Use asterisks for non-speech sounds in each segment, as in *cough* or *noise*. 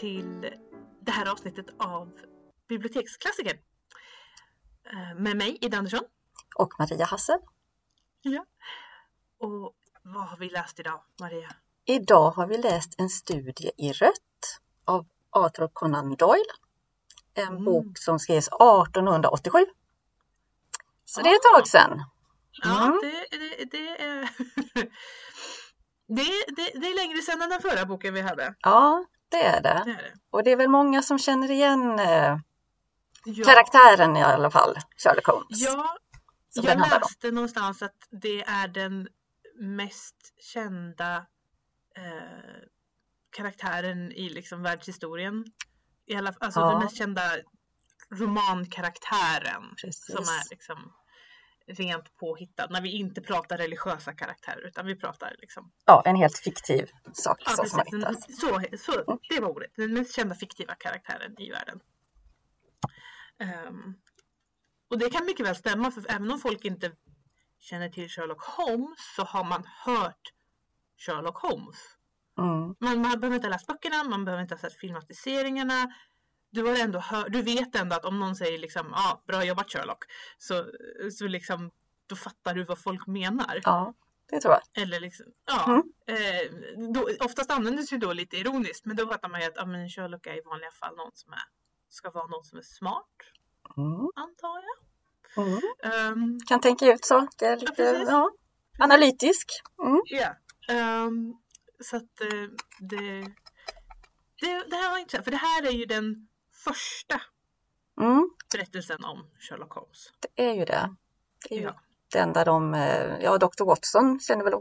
till det här avsnittet av Biblioteksklassiker. Eh, Med mig, Ida Andersson. Och Maria Hassel. Ja. Och vad har vi läst idag, Maria? Idag har vi läst en studie i rött av Arthur Conan Doyle. En Mm. bok som skrevs 1887. Så det är ett tag sedan. Ja, Mm. det, det, det är... *laughs* det, det, det är längre sedan än den förra boken vi hade. Ja, det är Det det. är det. Och det är väl många som känner igen eh, Ja. karaktären i alla fall, Sherlock Holmes. Ja, jag handlar om. läste någonstans att det är den mest kända eh, karaktären i liksom världshistorien. I alla, alltså Ja. den mest kända romankaraktären Precis. som är liksom rent påhittad. När vi inte pratar religiösa karaktärer utan vi pratar liksom. Ja, en helt fiktiv sak Ja, som har hittats. Så, så, det var ordet. Den mest kända fiktiva karaktären i världen. Ehm, och det kan mycket väl stämma för även om folk inte känner till Sherlock Holmes så har man hört Sherlock Holmes. Mm. Man, man behöver inte ha läst böckerna, man behöver inte ha sett filmatiseringarna. Du, har ändå hör, du vet ändå att om någon säger liksom ja, ah, bra jobbat Sherlock så, så liksom då fattar du vad folk menar. Ja, det tror jag. Eller liksom, ja. Mm. Eh, då, oftast används ju då lite ironiskt men då fattar man ju att ja, men Sherlock är i vanliga fall någon som är, ska vara någon som är smart, Mm. antar jag. Mm. Ehm, Kan tänka ut saker, lite precis. ja, analytisk. Mm. Ja. Ehm, så att eh, det, det, det här var intressant för det här är ju den första Mm. berättelsen om Sherlock Holmes. Det är ju det. Det är ju Ja. den där de, eh, ja Dr. Watson känner väl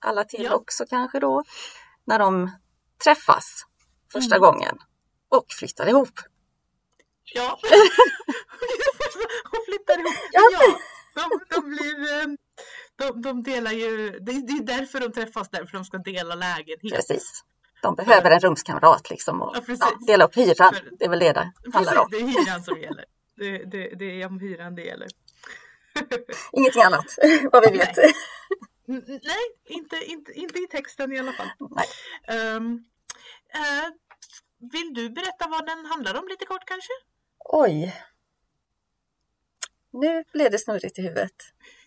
alla till Ja. också kanske då. När de träffas första Mm. gången och flyttar ihop. Ja. *laughs* Hon flyttar ihop. Ja. Ja. De, de blir... eh, De, de delar ju... Det är därför de träffas, därför de ska dela lägenhet. Precis. De behöver en rumskamrat liksom och Ja, ja, dela upp hyran. För- Det är väl det det handlar om. det är hyran som gäller. Det, det, det är om hyran det gäller. *laughs* Ingenting annat *laughs* vad vi vet. Nej, inte, inte, inte i texten i alla fall. Ehm, eh, vill du berätta vad den handlar om lite kort kanske? Oj. Nu blev det snurrigt i huvudet.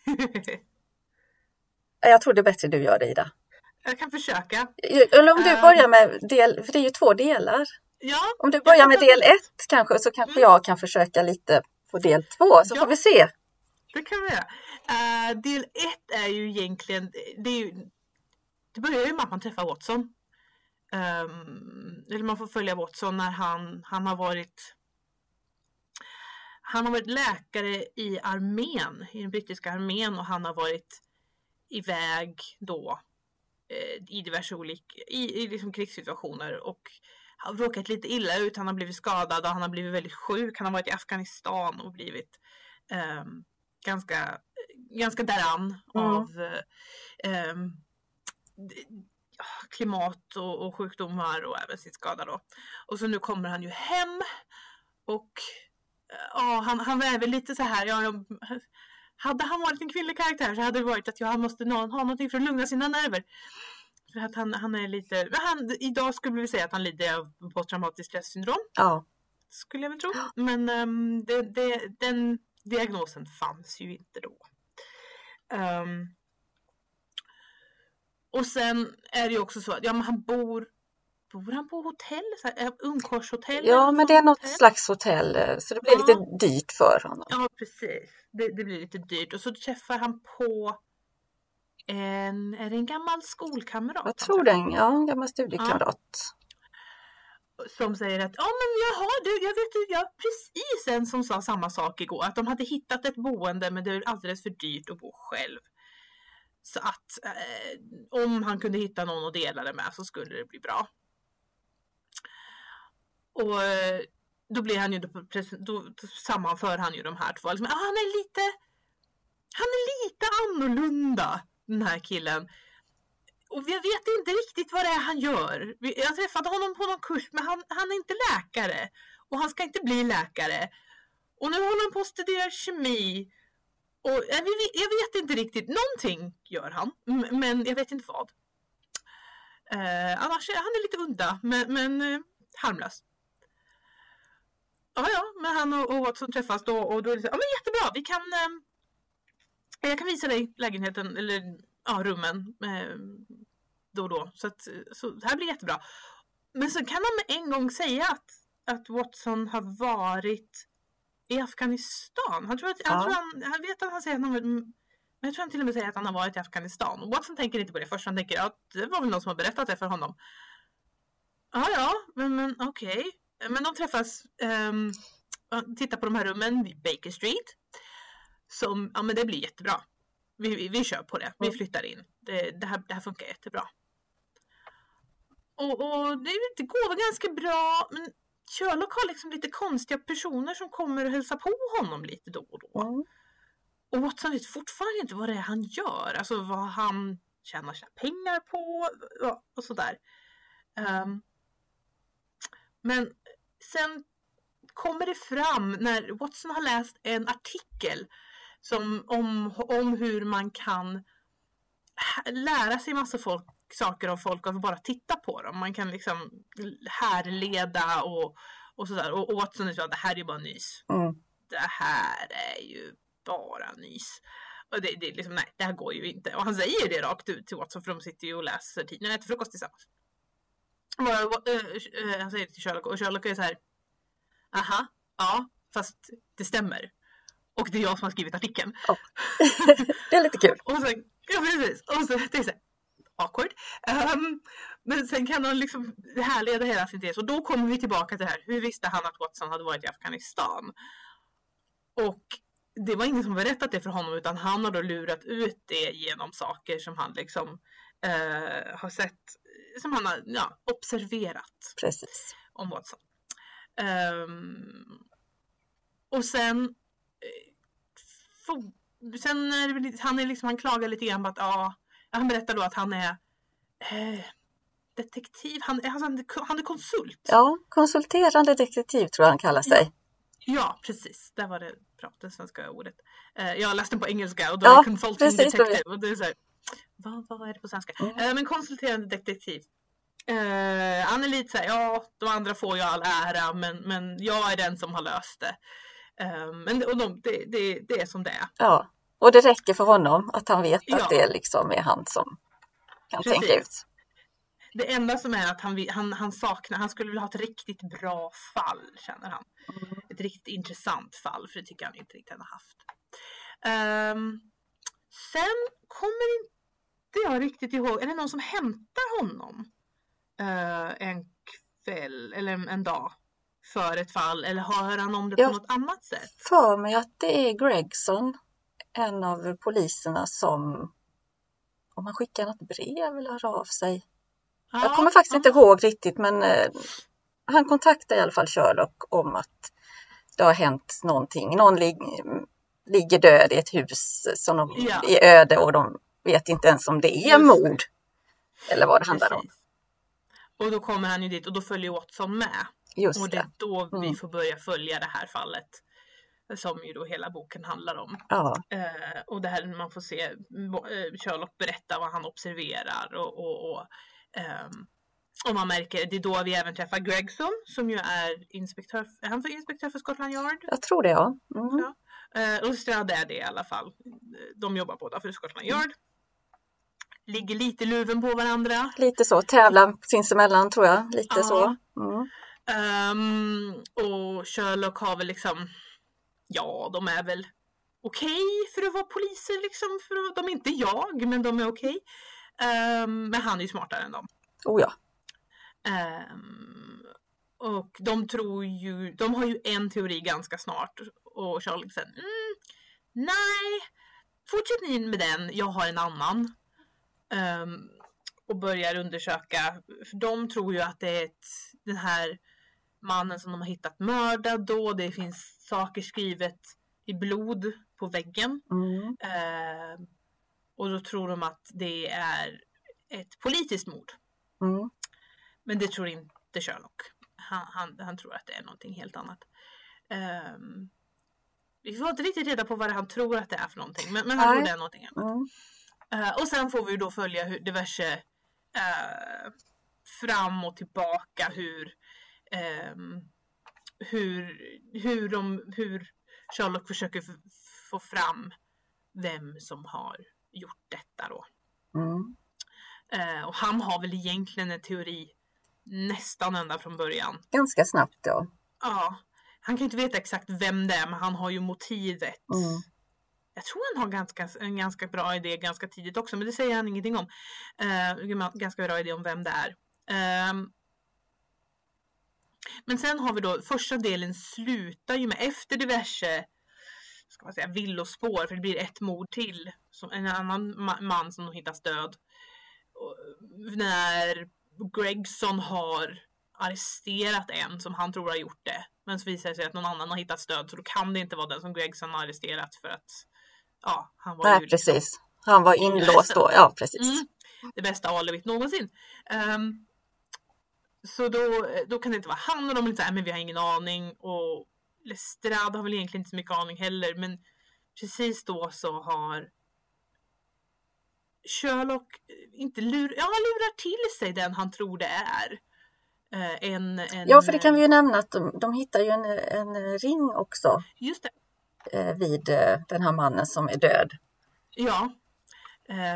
*laughs* Jag tror det är bättre du gör det Ida. Jag kan försöka. Eller om du Ehm. börjar med del, för det är ju två delar. Ja, Om du börjar med del ett kanske så kanske jag kan försöka lite på del två så Ja. får vi se. Det kan vi göra. Eh, del ett är ju egentligen, det, är ju, det börjar ju med att man träffar Watson. Ehm, eller man får följa Watson när han, han har varit han har varit läkare i armén, i den brittiska armén och han har varit iväg då i diverse olika, i, i liksom krigssituationer och har råkat lite illa ut, han har blivit skadad och han har blivit väldigt sjuk. Han har varit i Afghanistan och blivit ehm, ganska, ganska däran Mm. av eh, ja, klimat och, och sjukdomar och även sin skada då. Och så nu kommer han ju hem och eh, ja, han, han är väl lite så här, ja, jag, hade han varit en kvinnlig karaktär så hade det varit att jag måste ha någonting för att lugna sina nerver. För att han, han är lite, han, idag skulle vi säga att han lider av posttraumatiskt stressyndrom Ja, skulle jag väl tro. Men ehm, det, det, den diagnosen fanns ju inte då. Ehm, och sen är det ju också så att ja, men han bor Bor han på hotell? Så här, eh, Ungkarlshotell? ja men det är något hotell? slags hotell eh, så det blir Ja. lite dyrt för honom. Ja, precis. Det, det blir lite dyrt. Och så träffar han på en, är det en gammal skolkamrat? Jag han tror det, ja, en gammal studiekamrat. som säger att ja men jaha du, jag vet ju, jag precis en som sa samma sak igår att de hade hittat ett boende men det är alldeles för dyrt att bo själv. Så att eh, om han kunde hitta någon att dela det med så skulle det bli bra. Och eh, då blir han ju, då, då, sammanför han ju de här två. Liksom, ah, han är lite, han är lite annorlunda den här killen. Och jag vet inte riktigt vad det är han gör. Jag träffade honom på någon kurs men han, han är inte läkare. Och han ska inte bli läkare. Och nu håller han på att studera kemi. Och eh, jag vet, jag vet inte riktigt, någonting gör han. Men jag vet inte vad. Eh, annars är han är lite udda. Men, men eh, harmlös. Ja, ja, men han och, och Watson träffas då och då är det så, ja men jättebra, vi kan eh, jag kan visa dig lägenheten eller ja, rummen eh, då och då. Så, att, så det här blir jättebra. Men så kan han med en gång säga att, att Watson har varit i Afghanistan. Han tror att, ja. jag, tror han, jag vet att han säger att han men jag tror han till och med säger att han har varit i Afghanistan. Och Watson tänker inte på det först. Han tänker att det var väl någon som har berättat det för honom. Ja, ja, men, men okej. Okay. Men de träffas, um, tittar på de här rummen vid Baker Street. Som, ja men det blir jättebra. Vi, vi, vi kör på det, vi flyttar in. Det, det, här, det här funkar jättebra. Och, och det, det går ganska bra, men Sherlock har liksom lite konstiga personer som kommer och hälsar på honom lite då och då. Mm. Och Watson vet fortfarande inte vad det är han gör, alltså vad han tjänar sina pengar på och sådär. Um, men sen kommer det fram när Watson har läst en artikel som, om, om hur man kan lära sig massa folk, saker av folk av att bara titta på dem. Man kan liksom härleda och, och sådär. Och, och Watson sa att det här är bara nys. Mm. Det här är ju bara nys. Och det, det, liksom, nej, det här går ju inte. Och han säger det rakt ut till Watson för de sitter ju och läser tidningen och äter frukost tillsammans. Och, uh, han säger det till Sherlock och Sherlock är så här. Aha, ja, fast det stämmer. Och det är jag som har skrivit artikeln. Oh. *laughs* det är lite kul. och sen, ja precis. Och så, det är så awkward. Um, men sen kan han liksom härleda hela sin tes och då kommer vi tillbaka till det här. Hur visste han att Watson hade varit i Afghanistan? Och det var ingen som berättat det för honom utan han har då lurat ut det genom saker som han liksom uh, har sett, som han har ja, observerat. Precis. Om Watson. Um, och sen sen är det, han, är liksom, han klagar lite grann på att ja, han berättar då att han är eh, detektiv, han, alltså, han är konsult. Ja, konsulterande detektiv tror jag han kallar sig. Ja, ja precis, där var det bra, det svenska ordet. Eh, jag läste den på engelska och då ja, är consulting precis, detective. Och det är så här, vad, vad är det på svenska? Mm. Eh, men konsulterande detektiv. Eh, han är lite såhär, ja de andra får ju all ära men, men jag är den som har löst det. Um, men och de, det, det, det, är som det är. Ja, och det räcker för honom att han vet ja. att det liksom är han som kan Precis. tänka ut. Det enda som är att han, han, han saknar, han skulle vilja ha ett riktigt bra fall känner han. Mm. Ett riktigt intressant fall för det tycker han inte riktigt han har haft. Um, sen kommer inte jag riktigt ihåg, är det någon som hämtar honom uh, en kväll eller en, en dag? för ett fall eller hör han om det på något annat sätt? för mig att det är Gregson, en av poliserna som om han skickar något brev eller hör av sig. Ja, jag kommer faktiskt ja. inte ihåg riktigt men eh, han kontaktar i alla fall Sherlock om att det har hänt någonting. Någon lig ligger död i ett hus som de, ja. är öde och de vet inte ens om det är mord. Eller vad det handlar om. Och då kommer han ju dit och då följer Watson med. Just och det är då mm. vi får börja följa det här fallet. Som ju då hela boken handlar om. Ja. Eh, och det här man får se eh, Sherlock berätta vad han observerar och, och, och, eh, och man märker, det är då vi även träffar Gregson som ju är inspektör, är han för inspektör för Scotland Yard? Jag tror det ja. Mm. ja. Eh, och Strad är det i alla fall. De jobbar båda för Scotland Yard. Ligger lite luven på varandra. Lite så, tävlar sinsemellan tror jag. Lite ja. så. Mm. Um, och Sherlock har väl liksom, ja de är väl okej okay för att vara poliser liksom. För att, de är inte jag, men de är okej. Okay. Um, men han är ju smartare än dem. Oh ja. Um, och de tror ju, de har ju en teori ganska snart. Och Sherlock säger, mm, nej, fortsätt ni med den, jag har en annan. Um, och börjar undersöka, för de tror ju att det är ett, den här mannen som de har hittat mördad då. Det finns saker skrivet i blod på väggen. Mm. Eh, och då tror de att det är ett politiskt mord. Mm. Men det tror inte Sherlock. Han, han, han, tror att det är någonting helt annat. Eh, vi får inte riktigt reda på vad han tror att det är för någonting. Men, men han tror det är någonting annat. Mm. Eh, och sen får vi då följa hur diverse eh, fram och tillbaka hur eh, hur, hur, de, hur Sherlock försöker få fram vem som har gjort detta då. Mm. Eh, och han har väl egentligen en teori nästan ända från början. Ganska snabbt då. Ja. Han kan inte veta exakt vem det är men han har ju motivet. Mm. Jag tror han har ganska, en ganska bra idé ganska tidigt också men det säger han ingenting om. Eh, ganska bra idé om vem det är. Eh, men sen har vi då första delen slutar ju med efter diverse ska man säga, villospår för det blir ett mord till. Som en annan man som hittas död. när Gregson har arresterat en som han tror har gjort det. Men så visar det sig att någon annan har hittat stöd så då kan det inte vara den som Gregson har arresterat för att ja, han var Nej, ju liksom, precis. Han var *laughs* inlåst då, ja precis. Mm, det bästa alibit någonsin. Um, så då, då kan det inte vara han och de är lite såhär, men vi har ingen aning och Lestrade har väl egentligen inte så mycket aning heller men precis då så har Sherlock inte lur, ja, lurar till sig den han tror det är. Eh, en, en, ja, för det kan vi ju nämna att de, de hittar ju en, en ring också. Just det. Eh, vid eh, den här mannen som är död. Ja,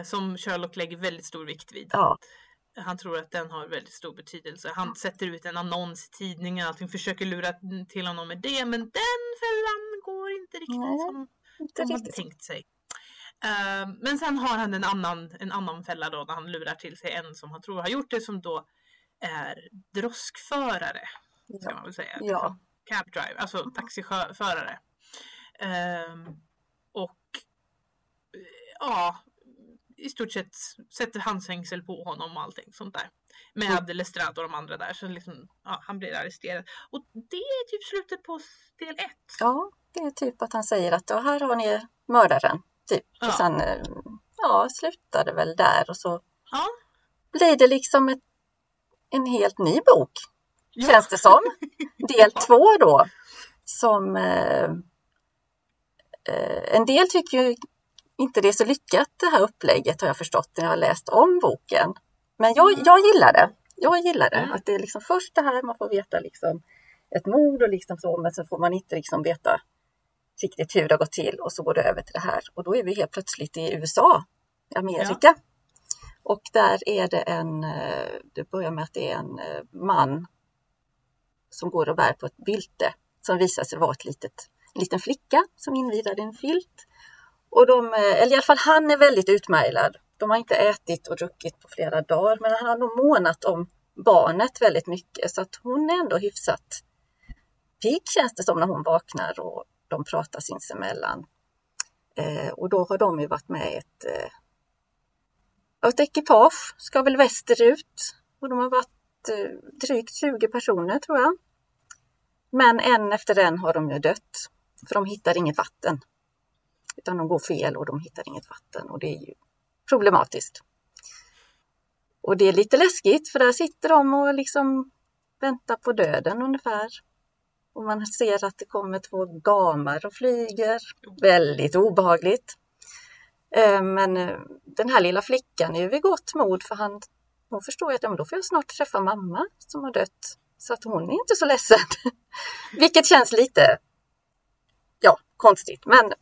som Sherlock lägger väldigt stor vikt vid. Ja. Han tror att den har väldigt stor betydelse. Han sätter ut en annons i tidningen, allting försöker lura till honom med det, men den fällan går inte riktigt Nej, som inte de hade tänkt sig. Men sen har han en annan, en annan fälla då, där han lurar till sig en som han tror har gjort det, som då är droskförare. Ska man väl säga. Ja. Cab driver, alltså taxiförare. Uh, och ja, i stort sett sätter handfängsel på honom och allting sånt där. Med mm. Lestrade och de andra där. Så liksom, ja, han blir arresterad. Och det är typ slutet på del ett. Ja, det är typ att han säger att här har ni mördaren. Typ. Ja. Och sen eh, ja, slutar det väl där och så ja. blir det liksom ett, en helt ny bok. Ja. Känns det som. *laughs* Del två då. Som eh, eh, en del tycker ju inte det är så lyckat det här upplägget har jag förstått när jag har läst om boken. Men jag, mm. jag gillar det. Jag gillar det. Mm. Att det är liksom först det här man får veta liksom ett mord och liksom så, men så får man inte liksom veta riktigt hur det har gått till och så går det över till det här. Och då är vi helt plötsligt i USA, Amerika. Ja. Och där är det en, eh, det börjar med att det är en eh, man som går och bär på ett bylte som visar sig vara ett litet, en liten flicka som invirar en filt. Och de, eh, eller i alla fall han är väldigt utmärglad. De har inte ätit och druckit på flera dagar, men han har nog månat om barnet väldigt mycket så att hon är ändå hyfsat pigg känns det som när hon vaknar och de pratar sinsemellan. Eh, och då har de ju varit med ett, eh, ett ekipage, ska väl västerut och de har varit eh, drygt 20 personer tror jag. Men en efter en har de ju dött, för de hittar inget vatten. Utan de går fel och de hittar inget vatten och det är ju problematiskt. Och det är lite läskigt för där sitter de och liksom väntar på döden ungefär. Och man ser att det kommer två gamar och flyger. Väldigt obehagligt. Eh, men eh, den här lilla flickan är ju vid gott mod för han, hon förstår ju att ja, då får jag snart träffa mamma som har dött. Så att hon är inte så ledsen. *laughs* Vilket känns lite konstigt men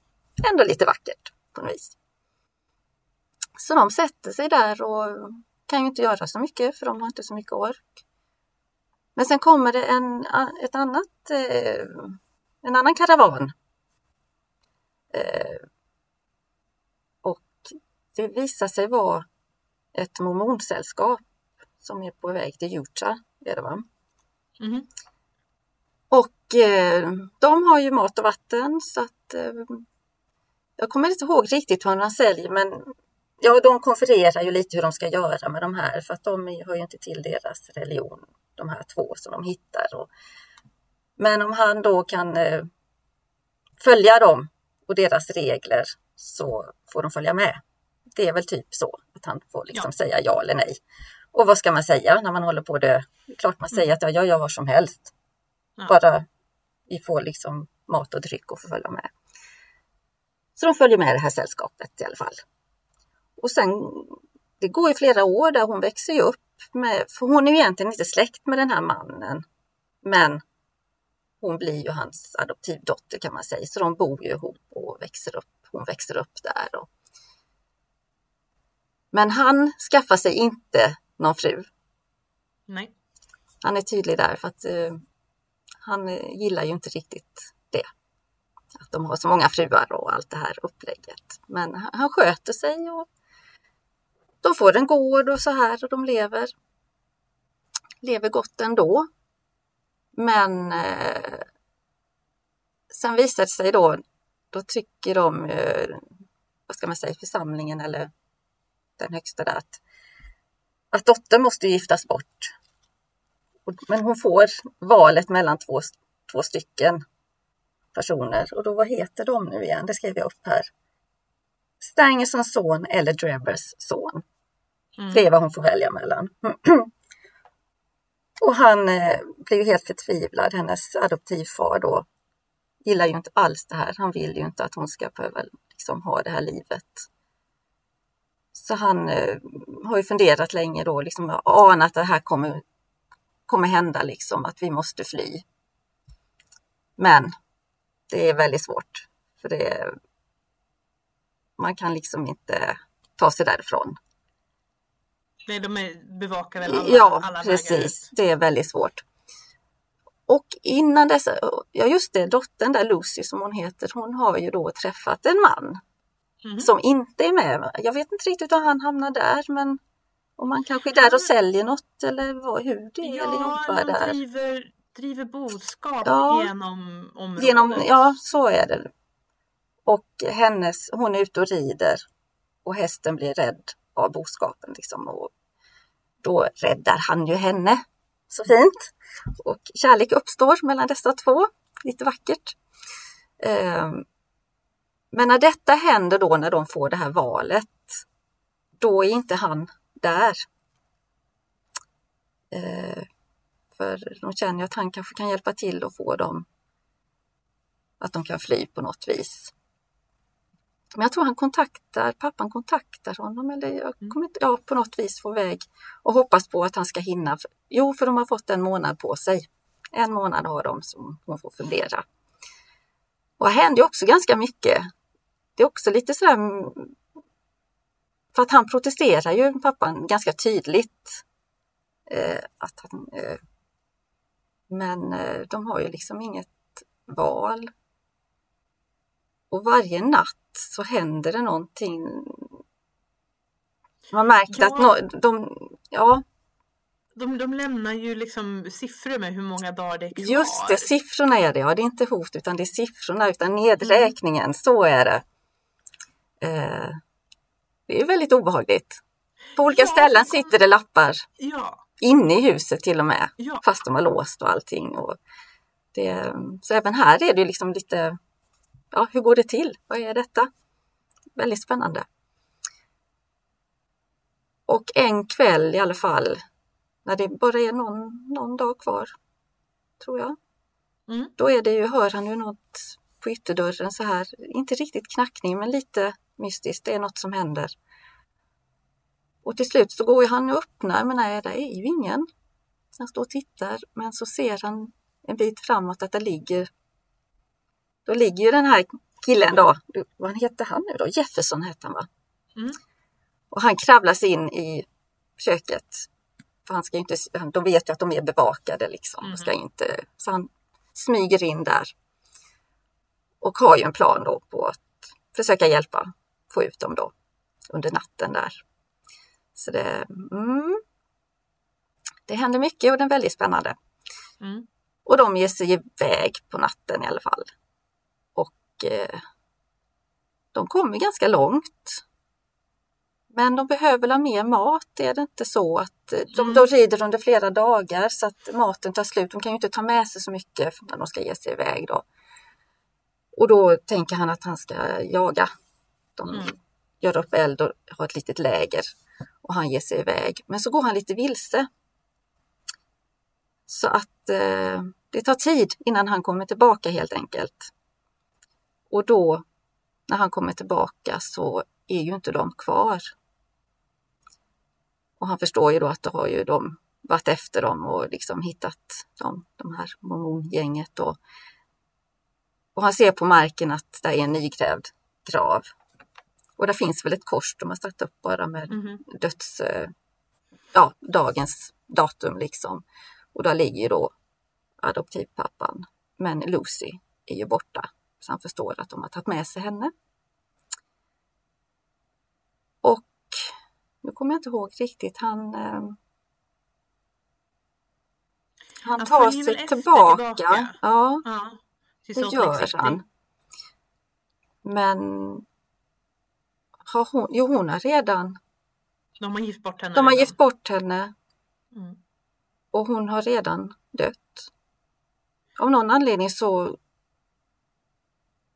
ändå lite vackert på något vis. Så de sätter sig där och kan ju inte göra så mycket för de har inte så mycket ork. Men sen kommer det en, ett annat, eh, en annan karavan. Eh, och det visar sig vara ett mormonsällskap som är på väg till Utah. Är det va? Mm. Eh, de har ju mat och vatten så att jag kommer inte ihåg riktigt hur man säljer men ja, de konfererar ju lite hur de ska göra med de här för att de hör ju inte till deras religion de här två som de hittar. Och, men om han då kan eh, följa dem och deras regler så får de följa med. Det är väl typ så att han får liksom ja. säga ja eller nej. Och vad ska man säga när man håller på det? Är klart man säger mm. att jag gör vad som helst. Ja. Bara vi får liksom mat och dryck och får följa med. Så de följer med det här sällskapet i alla fall. Och sen, det går ju flera år där hon växer ju upp med, för hon är ju egentligen inte släkt med den här mannen. Men hon blir ju hans adoptivdotter kan man säga, så de bor ju ihop och växer upp. Hon växer upp där. Och... Men han skaffar sig inte någon fru. Nej. Han är tydlig där för att uh, han eh, gillar ju inte riktigt det. Att de har så många fruar och allt det här upplägget. Men han, sköter sig och de får en gård och så här och de lever, lever gott ändå. Men eh, sen visar det sig då, då tycker de, eh, vad ska man säga, församlingen eller den högsta där att, att dottern måste giftas bort. Men hon får valet mellan två, två stycken personer och då vad heter de nu igen? Det skrev jag upp här. Stangersons son eller Drebbers son. Mm. Det är vad hon får välja mellan. *clears throat* Och han eh, blir helt förtvivlad. Hennes adoptivfar då gillar ju inte alls det här. Han vill ju inte att hon ska behöva liksom, ha det här livet. Så han eh, har ju funderat länge då, liksom anat att det här kommer, kommer hända, liksom, att vi måste fly. Men det är väldigt svårt. För det, man kan liksom inte ta sig därifrån. Nej, de bevakar väl alla Ja, alla precis. Det är väldigt svårt. Och innan dess, ja just det, dottern där Lucy som hon heter, hon har ju då träffat en man mm. som inte är med. Jag vet inte riktigt hur han hamnar där, men om man kanske är där och säljer något eller vad, hur det ja, eller jobbar där. Driver, driver boskap ja, genom området. Genom, ja, så är det. Och hennes, hon är ute och rider och hästen blir rädd av boskapen liksom och då räddar han ju henne. Så fint. Och kärlek uppstår mellan dessa två. Lite vackert. Ehm, men när detta händer då när de får det här valet, då är inte han där. Ehm, för de känner att han kanske kan hjälpa till att få dem att de kan fly på något vis. Men jag tror han kontaktar, pappan kontaktar honom eller jag mm. kommer inte, ja, på något vis få väg och hoppas på att han ska hinna. Jo, för de har fått en månad på sig. En månad har de som hon får fundera. Och det händer också ganska mycket. Det är också lite sådär för att han protesterar ju, pappan, ganska tydligt. Eh, att han, eh, men eh, de har ju liksom inget val. Och varje natt så händer det någonting. Man märker ja. att no, de, ja. De, de lämnar ju liksom siffror med hur många dagar det är kvar. Just det, siffrorna är det. Ja, det är inte hot utan det är siffrorna, utan nedräkningen. Så är det. Det är väldigt obehagligt. På olika ja, ställen sitter det lappar. Ja. Inne i huset till och med. Ja. Fast de har låst och allting. Och det, så även här är det liksom lite ja, hur går det till? Vad är detta? Väldigt spännande. Och en kväll i alla fall, när det bara är någon, någon dag kvar, tror jag. Mm. Då är det ju, hör han ju något på ytterdörren så här, inte riktigt knackning men lite mystiskt, det är något som händer. Och till slut så går ju han och öppnar, men nej, det är ju ingen. Han står och tittar, men så ser han en bit framåt att det ligger då ligger ju den här killen då, vad heter han nu då? Jefferson hette han va? Mm. Och han kravlas in i köket. För han ska inte, de vet ju att de är bevakade liksom. Mm. Ska inte, så han smyger in där. Och har ju en plan då på att försöka hjälpa, få ut dem då under natten där. Så det, mm, det händer mycket och det är väldigt spännande. Mm. Och de ger sig iväg på natten i alla fall. Eh, de kommer ganska långt. Men de behöver ha mer mat, är det inte så att eh, de, mm. de rider under flera dagar så att maten tar slut. De kan ju inte ta med sig så mycket när de ska ge sig iväg då. Och då tänker han att han ska jaga. De mm. gör upp eld och har ett litet läger och han ger sig iväg. Men så går han lite vilse. Så att eh, det tar tid innan han kommer tillbaka helt enkelt. Och då när han kommer tillbaka så är ju inte de kvar. Och han förstår ju då att då har ju de varit efter dem och liksom hittat dem, de här mormongänget. Och, och han ser på marken att det är en nygrävd grav. Och där finns väl ett kors de har satt upp bara med mm. döds... Ja, dagens datum liksom. Och där ligger då adoptivpappan. Men Lucy är ju borta. Så han förstår att de har tagit med sig henne. Och nu kommer jag inte ihåg riktigt, han eh, han tar sig tillbaka. tillbaka. Ja, ja det gör han. Men har hon, jo hon har redan De har gift bort henne. De har redan. gift bort henne. Mm. Och hon har redan dött. Av någon anledning så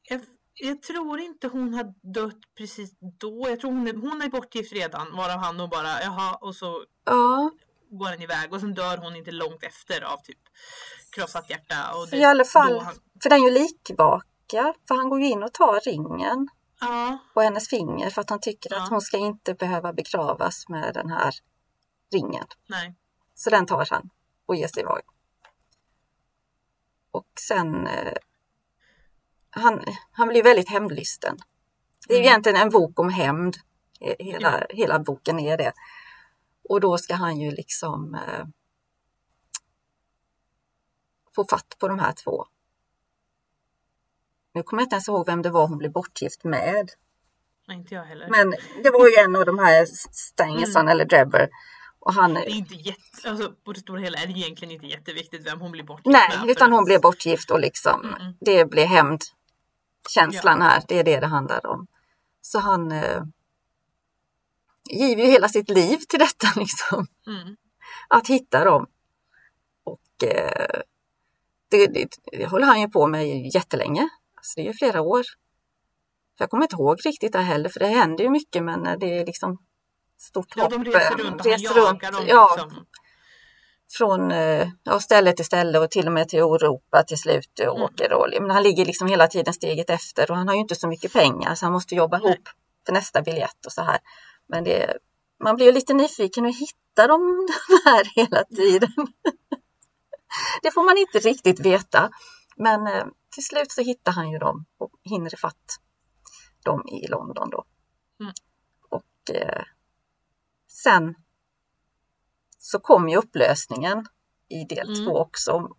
jag, jag, tror inte hon har dött precis då. Jag tror hon är, hon är bortgift redan, varav han nog bara jaha och så ja. går han iväg och sen dör hon inte långt efter av typ krossat hjärta. Och det, I alla fall, han... för den är ju likvaka, för han går ju in och tar ringen ja. på hennes finger för att han tycker ja. att hon ska inte behöva begravas med den här ringen. Nej. Så den tar han och ger sig iväg. Och sen eh, han, han blir väldigt hämndlysten. Det är mm. egentligen en bok om hämnd. Hela, ja. hela boken är det. Och då ska han ju liksom eh, få fatt på de här två. Nu kommer jag inte ens ihåg vem det var hon blev bortgift med. Nej, inte jag heller. Men det var ju en av de här Stangerson mm. eller Drebber. Och han... Det är inte jätte, alltså, på det stora hela är det egentligen inte jätteviktigt vem hon blir bortgift Nej, med. Nej, utan hon blir bortgift och liksom mm. det blir hämnd känslan ja. här. Det är det det handlar om. Så han eh, giver ju hela sitt liv till detta *laughs* liksom. Mm. Att hitta dem. Och eh, det, det, det, håller han ju på med jättelänge. Alltså det är ju flera år. För jag kommer inte ihåg riktigt det heller för det händer ju mycket men det är liksom stort ja, hopp. De reser runt, reser runt. Dem, ja, liksom från eh, ja, ställe till ställe och till och med till Europa till slut och mm. åker. Och, men han ligger liksom hela tiden steget efter och han har ju inte så mycket pengar så han måste jobba Nej. ihop för nästa biljett och så här. Men det, man blir ju lite nyfiken och hittar de *laughs* här hela tiden. *laughs* det får man inte riktigt veta. Men eh, till slut så hittar han ju dem och hinner ifatt dem i London då. Mm. Och eh, sen så kom ju upplösningen i del mm. två också.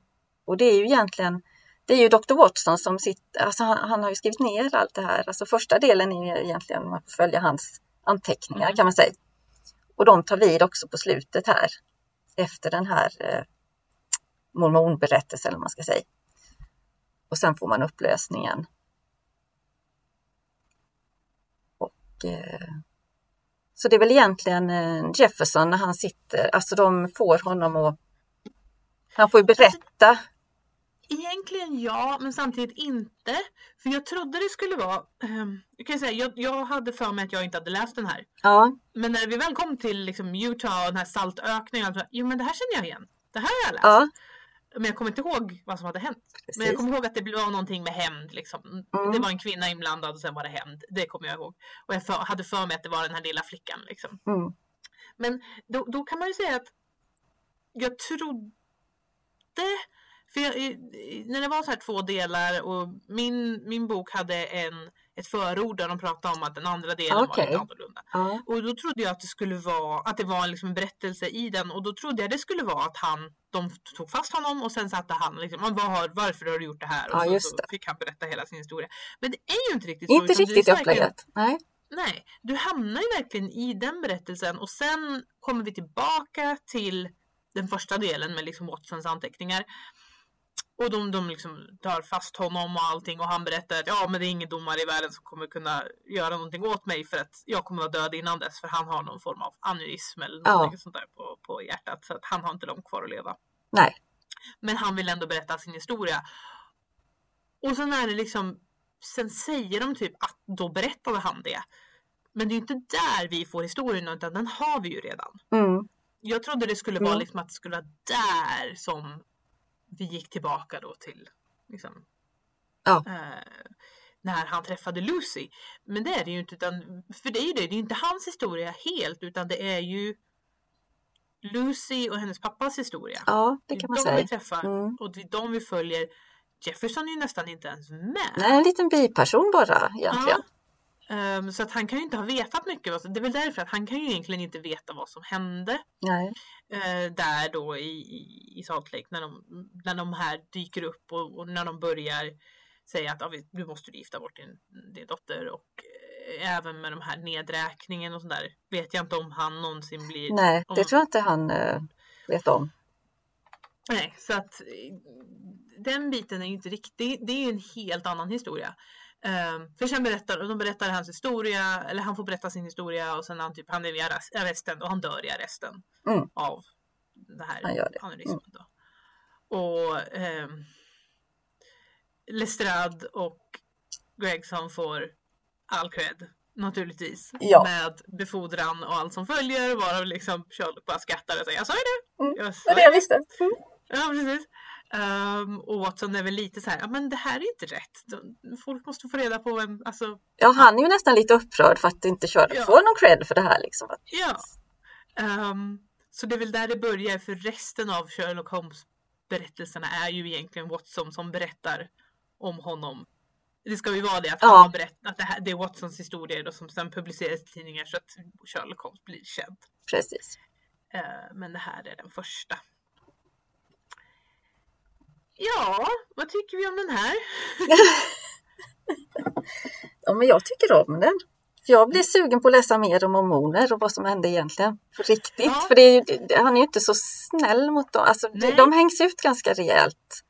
Och det är ju egentligen, det är ju Dr. Watson som sitter, alltså han, han, har ju skrivit ner allt det här. Alltså första delen är ju egentligen, får följa hans anteckningar mm. kan man säga. Och de tar vid också på slutet här efter den här eh, mormonberättelsen, eller man ska säga. Och sen får man upplösningen. Och eh, så det är väl egentligen eh, Jefferson när han sitter, alltså de får honom att... Han får ju berätta. Egentligen ja, men samtidigt inte. För jag trodde det skulle vara... Um, jag, kan säga, jag, jag hade för mig att jag inte hade läst den här. Ja. Men när vi väl kom till liksom, Utah och den här saltökningen, jo men det här känner jag igen. Det här har jag läst. Ja. Men jag kommer inte ihåg vad som hade hänt. Precis. Men jag kommer ihåg att det var någonting med hämnd. Liksom. Mm. Det var en kvinna inblandad och sen var det hämnd. Det kommer jag ihåg. Och jag för, hade för mig att det var den här lilla flickan. Liksom. Mm. Men då, då, kan man ju säga att jag trodde för jag, när det var så här två delar och min, min bok hade en ett förord där de pratade om att den andra delen okay. var lite annorlunda. Uh. Och då trodde jag att det skulle vara att det var liksom en berättelse i den och då trodde jag det skulle vara att han de tog fast honom och sen satte han liksom, vad har, varför har du gjort det här? Och ja, så, så, fick han berätta hela sin historia. Men det är ju inte riktigt så. Inte riktigt upplägget. Nej. Nej, du hamnar ju verkligen i den berättelsen och sen kommer vi tillbaka till den första delen med liksom Watsons anteckningar. Och de, de liksom tar fast honom och allting och han berättar att ja men det är ingen domare i världen som kommer kunna göra någonting åt mig för att jag kommer vara död innan dess för han har någon form av aneurysm eller något ja. sånt där på, på hjärtat så att han har inte långt kvar att leva. Nej. Men han vill ändå berätta sin historia. Och sen är det liksom, sen säger de typ att då berättade han det. Men det är ju inte där vi får historien utan den har vi ju redan. Mm. Jag trodde det skulle vara mm. liksom att det skulle vara där som vi gick tillbaka då till liksom, ja. eh, när han träffade Lucy. Men det är det ju inte, utan, för det är ju det, det är inte hans historia helt utan det är ju Lucy och hennes pappas historia. Ja, det kan man de säga. vi träffar Mm. och det är de vi följer. Jefferson är ju nästan inte ens med. Nej, en liten biperson bara egentligen. Ehm, så att han kan ju inte ha vetat mycket. vad Det är väl därför att han kan ju egentligen inte veta vad som hände eh, där då i, i, i Salt Lake när de, när de här dyker upp och, och när de börjar säga att ah, nu måste du gifta bort din, din dotter och eh, även med de här nedräkningen och sådär vet jag inte om han någonsin blir Nej, det om- tror jag inte han eh, vet om. Nej, så att eh, den biten är ju inte riktigt, det är ju en helt annan historia. Um, för sen berättar de berättar hans historia, eller han får berätta sin historia och sen han typ, han är arrest- arresten och han dör i arresten Mm. av det här Han gör det. då. Och um, Lestrade och Gregson får all cred naturligtvis. Ja. Med befordran och allt som följer varav liksom Sherlock bara skrattar och säger jag sa ju det. Mm. Jag sa Det det jag visste. Mm. Ja, precis. Ehm, och Watson är väl lite så här, ja men det här är inte rätt. Folk måste få reda på vem, alltså, Ja, han är ju nästan lite upprörd för att inte Sherlock Ja. får någon cred för det här. Liksom. Ja. Ehm, så det är väl där det börjar, för resten av Sherlock Holmes berättelserna är ju egentligen Watson som berättar om honom. Det ska ju vara det, att, Ja. han berättat, att det, här, det är Watsons historia då, som sen publiceras i tidningar så att Sherlock Holmes blir känd. Precis. Ehm, men det här är den första. Ja, vad tycker vi om den här? *laughs* Ja, men jag tycker om den. Jag blir sugen på att läsa mer om mormoner och vad som hände egentligen. På riktigt. Ja. För det är ju, han är ju inte så snäll mot dem. Alltså, de, Nej. de hängs ut ganska rejält.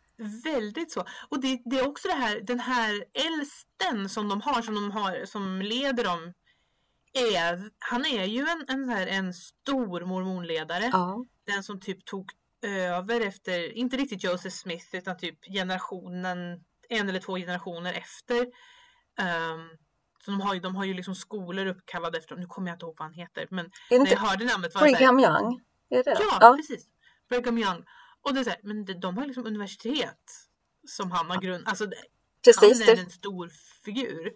Väldigt så. Och det, det är också det här, den här äldsten som de har, som de har, som leder dem. Är, han är ju en, en, här, en stor mormonledare. Ja. Den som typ tog över efter, inte riktigt Joseph Smith, utan typ generationen, en eller två generationer efter. Um, så de har ju, de har ju liksom skolor uppkallade efter, nu kommer jag inte ihåg vad han heter, men när jag hörde namnet var Brigham Young? Är det? Ja, precis. Brigham Young. Och det är så här, men de, de har liksom universitet som han har grund... Alltså precis. han är Det, en stor figur.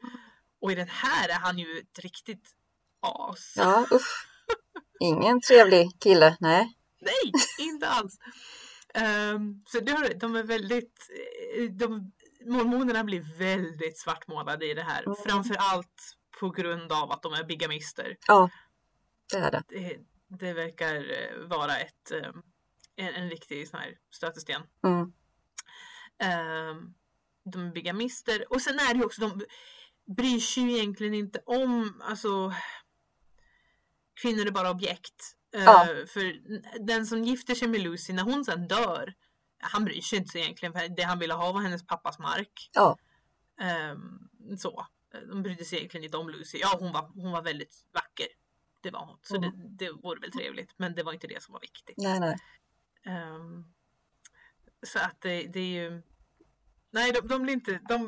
Och i den här är han ju ett riktigt as. ja, usch. Ingen trevlig kille. Nej. Nej, inte alls. Ehm, så det de är väldigt... eh, De, mormonerna blir väldigt svartmålade i det här. Mm. Framför allt på grund av att de är bigamister. Ja, det är det. Det, det verkar eh, vara ett, eh, en, en riktig sån här stötesten. Mm. Ehm, de är bigamister. Och sen är det ju också, de bryr sig ju egentligen inte om, alltså kvinnor är bara objekt. Eh, Ja. För den som gifter sig med Lucy, när hon sen dör, han bryr sig inte egentligen, för det han ville ha var hennes pappas mark. Ja. Ehm, så. De brydde sig egentligen inte om Lucy. Ja, hon var, hon var väldigt vacker. Det var hon. Så Mm. det, det vore väl trevligt. Men det var inte det som var viktigt. Nej, nej. Ehm, så att det, det är ju... Nej, de, de blir inte... De,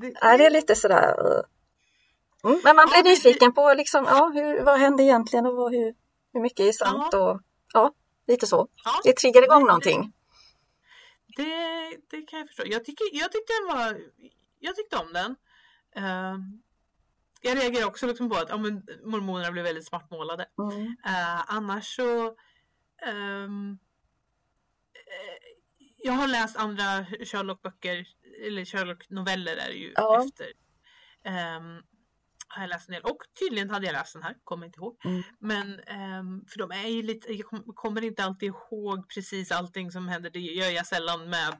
det, Nej, det är lite sådär... uh. Mm, men man blir Ja, det- nyfiken på liksom, ja, hur, vad hände egentligen och vad, hur, hur mycket är sant och ja, lite så. ja, Det triggar igång någonting. Det, det kan jag förstå. Jag, tycker, jag tyckte den var... Jag tyckte om den. Ehm, jag reagerar också liksom på att ja, men, mormonerna blev väldigt svartmålade. Mm. Eh, annars så... eh, jag har läst andra Sherlock-böcker, eller Sherlock-noveller är det ju Ja. efter. Um, har jag läst en del och tydligen hade jag läst den här, kommer inte ihåg. Mm. Men ehm, för de är ju lite, jag kom- kommer inte alltid ihåg precis allting som händer. Det gör jag sällan med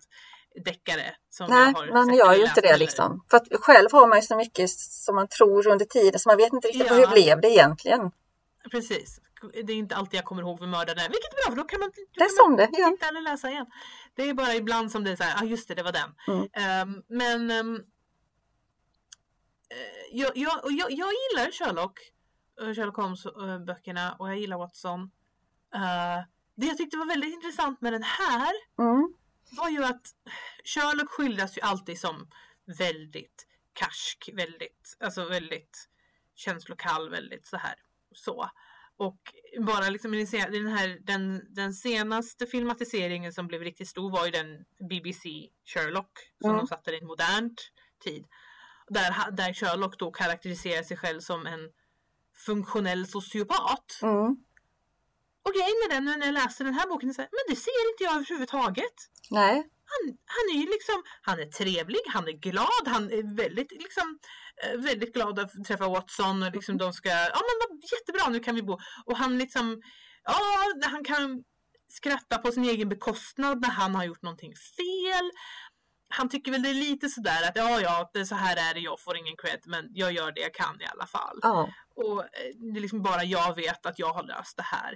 deckare. Som Nej, man gör ju inte det eller- liksom. För att själv har man ju så mycket som man tror under tiden så man vet inte riktigt Ja. hur blev det egentligen. Precis. Det är inte alltid jag kommer ihåg vem mördaren är. Vilket är bra för då kan man, då Läs kan man om det titta eller läsa igen. Det är bara ibland som det är så här, ja ah, just det, det var den. Mm. Ehm, men eh, jag, jag, jag, jag gillar Sherlock, eh, Sherlock Holmes eh, och jag gillar Watson. Eh, det jag tyckte var väldigt intressant med den här Mm. var ju att Sherlock skildras ju alltid som väldigt karsk, väldigt, alltså väldigt känslokall, väldigt så här så. Och bara liksom i den, här, den, den senaste filmatiseringen som blev riktigt stor var ju den BBC Sherlock som Mm. de satte i en modernt tid. Där, där Sherlock då karaktäriserar sig själv som en funktionell sociopat. Mm. och grejen med den när jag läste den här boken, så här, men det ser inte jag överhuvudtaget. Nej. Han, han är ju liksom, han är trevlig, han är glad, han är väldigt, liksom, eh, väldigt glad att träffa Watson och liksom de ska, ja men jättebra nu kan vi bo. Och han liksom, ja han kan skratta på sin egen bekostnad när han har gjort någonting fel. Han tycker väl det är lite sådär att ja, ja, det så här är det, jag får ingen cred, men jag gör det jag kan i alla fall. Ja. Och eh, det är liksom bara jag vet att jag har löst det här.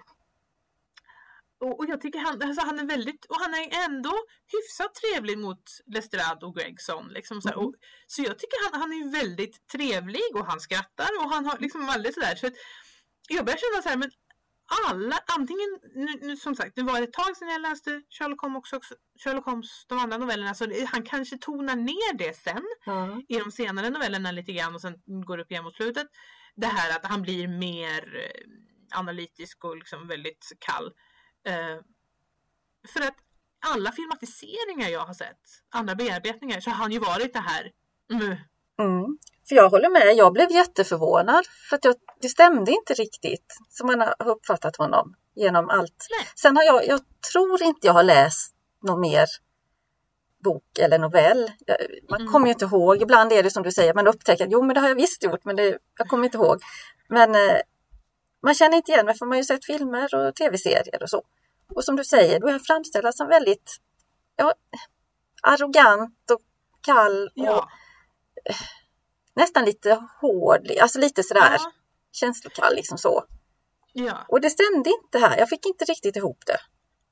Och, och jag tycker han, alltså han är väldigt, och han är ändå hyfsat trevlig mot Lestrade och Gregson. Liksom så, och, så jag tycker han, han är väldigt trevlig och han skrattar och han har liksom väldigt sådär. Så att jag börjar känna så här, men alla, antingen, nu, nu, som sagt, det var ett tag sedan jag läste Sherlock Holmes, också, Sherlock Holmes de andra novellerna, så det, han kanske tonar ner det sen Mm. i de senare novellerna lite grann och sen går upp igen mot slutet. Det här att han blir mer eh, analytisk och liksom väldigt kall. Eh, för att alla filmatiseringar jag har sett, andra bearbetningar, så har han ju varit det här mm, Mm. För jag håller med, jag blev jätteförvånad för att jag, det stämde inte riktigt som man har uppfattat honom genom allt. Nej. Sen har jag, jag tror inte jag har läst någon mer bok eller novell. Jag, man Mm. kommer ju inte ihåg, ibland är det som du säger, man upptäcker att jo men det har jag visst gjort men det, jag kommer inte ihåg. Men eh, man känner inte igen mig för man har ju sett filmer och tv-serier och så. Och som du säger, då är han framställd som väldigt ja, arrogant och kall och ja, nästan lite hård, alltså lite sådär ja, känslokall liksom så. ja, Och det stämde inte här, jag fick inte riktigt ihop det.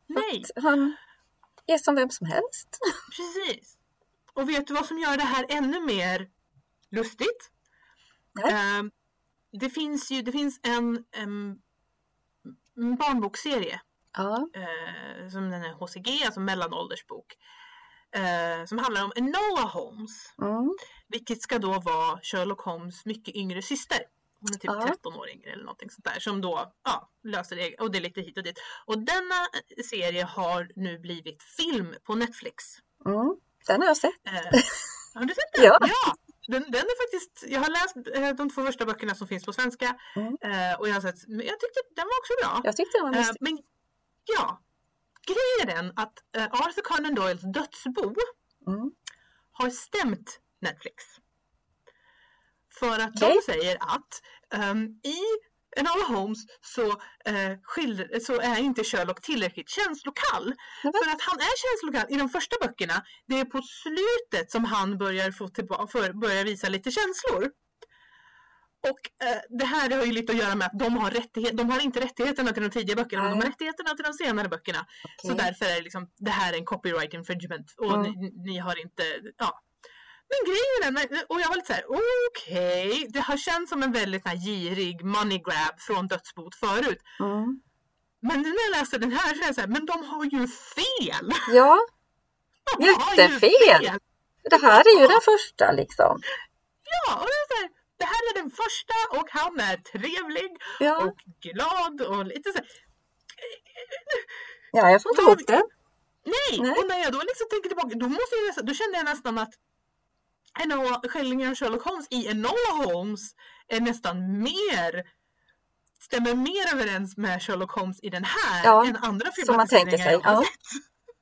nej, Han är som vem som helst. *laughs* precis. Och vet du vad som gör det här ännu mer lustigt? Nej. Eh, det finns ju, det finns en, en barnbokserie Ja, eh, som den är HCG, alltså mellanåldersbok. Eh, som handlar om Enola Holmes. mm. Vilket ska då vara Sherlock Holmes mycket yngre syster. Hon är typ Ja. 13 år yngre eller någonting sånt där. Som då ja, löser det. Och det är lite hit och dit. Och denna serie har nu blivit film på Netflix. Mm. Den har jag sett. Eh, *laughs* har du sett den? Ja. Den, den är faktiskt, jag har läst eh, de två första böckerna som finns på svenska. Mm. Eh, och jag har sett, men jag tyckte den var också bra. Jag tyckte den var Eh, mysig. men ja, grejen är den att eh, Arthur Conan Doyles dödsbo Mm. har stämt Netflix. För att Okej. de säger att ehm, i Enola Holmes så, eh, skildr- så är inte Sherlock tillräckligt känslokall. Nämen. För att han är känslokall i de första böckerna. Det är på slutet som han börjar, få för, börjar visa lite känslor. Och eh, det här har ju lite att göra med att de har, rättighet, de har inte rättigheterna till de tidiga böckerna, men de har rättigheterna till de senare böckerna. Så Okej. därför är det liksom, det här är en copyright infringement och Mm. ni, ni har inte, ja. Men grejen är, men- och jag var lite såhär, okej, det har känts som en väldigt så här, girig money grab från dödsbot förut. Mm. Men nu när jag läste den här så är jag såhär, men de har ju fel! Ja, *laughs* De Jättefel! det här är ju den första liksom. Ja, och det är så här, det här är den första och han är trevlig Ja, och glad och lite så här, ja jag får inte ihop det. Nej! Nej. Och när jag då liksom tänker tillbaka, då, måste jag då kände jag nästan att Enola, skildringen av Sherlock Holmes i Enola Holmes är nästan mer stämmer mer överens med Sherlock Holmes i den här Ja, än andra som man tänker filmatiseringar sig, ja.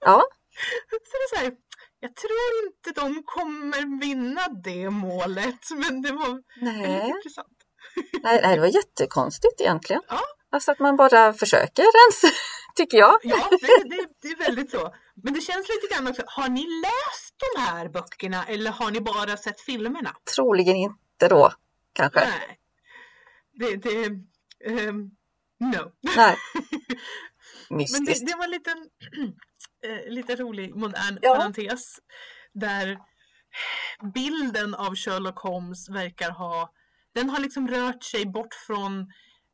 Ja, *laughs* Så det är så här, jag tror inte de kommer vinna det målet, men det var väldigt nej. intressant. nej, nej, det var jättekonstigt egentligen. Ja. Alltså att man bara försöker ens, *laughs* tycker jag. Ja, det, det, det är väldigt så. Men det känns lite grann också, har ni läst de här böckerna eller har ni bara sett filmerna? Troligen inte då, kanske. Nej. Det, det, ehm, no. Nej. *laughs* Men Mystiskt. det, det var en liten, *clears throat* eh, lite rolig modern Ja. parentes. Där bilden av Sherlock Holmes verkar ha, den har liksom rört sig bort från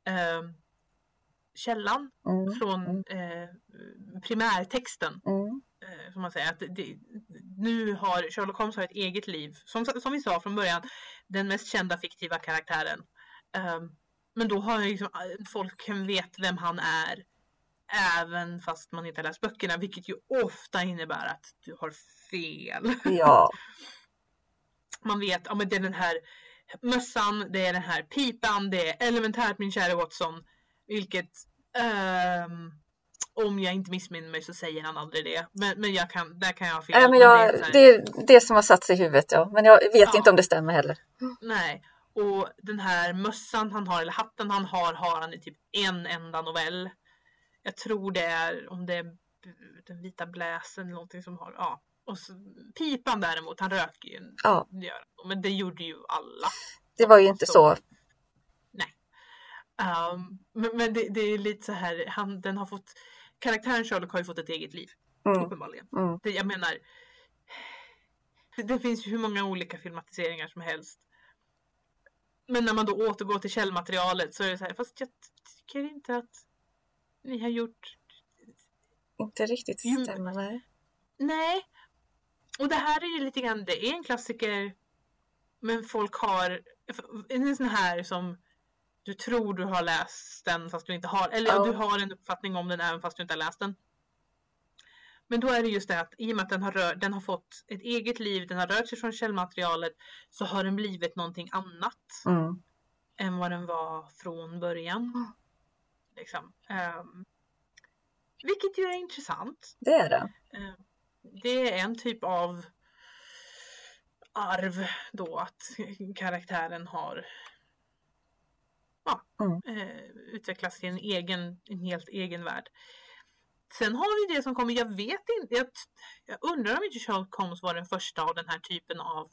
eh, källan, Mm. från eh, primärtexten. Mm. eh, som man säger, att det, nu har Sherlock Holmes har ett eget liv. Som, som vi sa från början, den mest kända fiktiva karaktären. Ehm, men då har liksom, eh, folk vet vem han är. Även fast man inte har läst böckerna, vilket ju ofta innebär att du har fel. *laughs* Ja, Man vet, ja men det är den här mössan, det är den här pipan, det är elementärt min kära Watson. Vilket Um, om jag inte missminner mig så säger han aldrig det. Men, men jag kan, där kan jag ha fel. Äh, men jag, det, är det, det som har satt sig i huvudet ja. Men jag vet ja. inte om det stämmer heller. Nej. Och den här mössan han har, eller hatten han har, har han i typ en enda novell. Jag tror det är, om det är den vita bläsen eller någonting som har, ja. Och så, pipan däremot, han röker ju. Ja. Men det gjorde ju alla. Det var ju inte så. så. Um, men, men det, det, är lite så här, han, den har fått, karaktären Sherlock har ju fått ett eget liv. Mm. Uppenbarligen. Mm. Det, jag menar, det, det finns ju hur många olika filmatiseringar som helst. Men när man då återgår till källmaterialet så är det så här, fast jag tycker inte att ni har gjort... Inte riktigt stämmer, nej. Nej. Och det här är ju lite grann, det är en klassiker men folk har en sån här som du tror du har läst den fast du inte har, eller oh. du har en uppfattning om den även fast du inte har läst den. Men då är det just det att i och med att den har, rör, den har fått ett eget liv, den har rört sig från källmaterialet så har den blivit någonting annat mm. än vad den var från början. Mm. Liksom. Um, vilket ju är intressant. Det är det. Uh, det är en typ av arv då att karaktären har ja, mm. uh, utvecklats till en egen, en helt egen värld. Sen har vi det som kommer, jag vet inte, jag, jag undrar om inte Sherlock Holmes var den första av den här typen av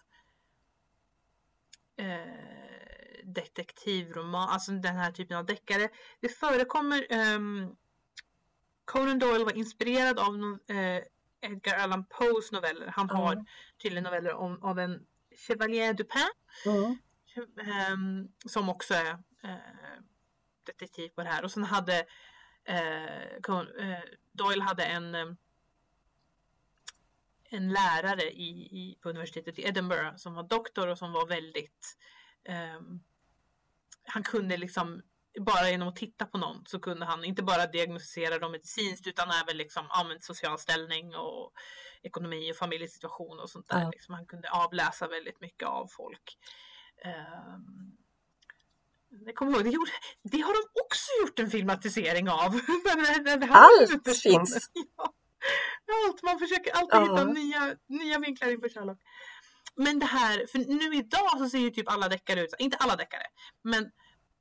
eh, detektivroman, alltså den här typen av deckare. Det förekommer, um, Conan Doyle var inspirerad av eh, Edgar Allan Poes noveller. Han mm. har tydligen noveller om, av en Chevalier Dupin. Mm. Um, som också är uh, detektiv på det här. Och sen hade uh, Doyle hade en um, en lärare i, i, på universitetet i Edinburgh som var doktor och som var väldigt um, han kunde liksom bara genom att titta på någon så kunde han inte bara diagnostisera dem medicinskt utan även liksom, ja, social ställning och ekonomi och familjesituation och sånt där. Ja. Liksom, han kunde avläsa väldigt mycket av folk. Um, jag kommer ihåg, det, gjorde, det har de också gjort en filmatisering av. *laughs* Allt finns! *laughs* Ja, allt, man försöker alltid ja. hitta nya, nya vinklar inför Sherlock. Men det här, för nu idag så ser ju typ alla deckare ut, inte alla deckare, men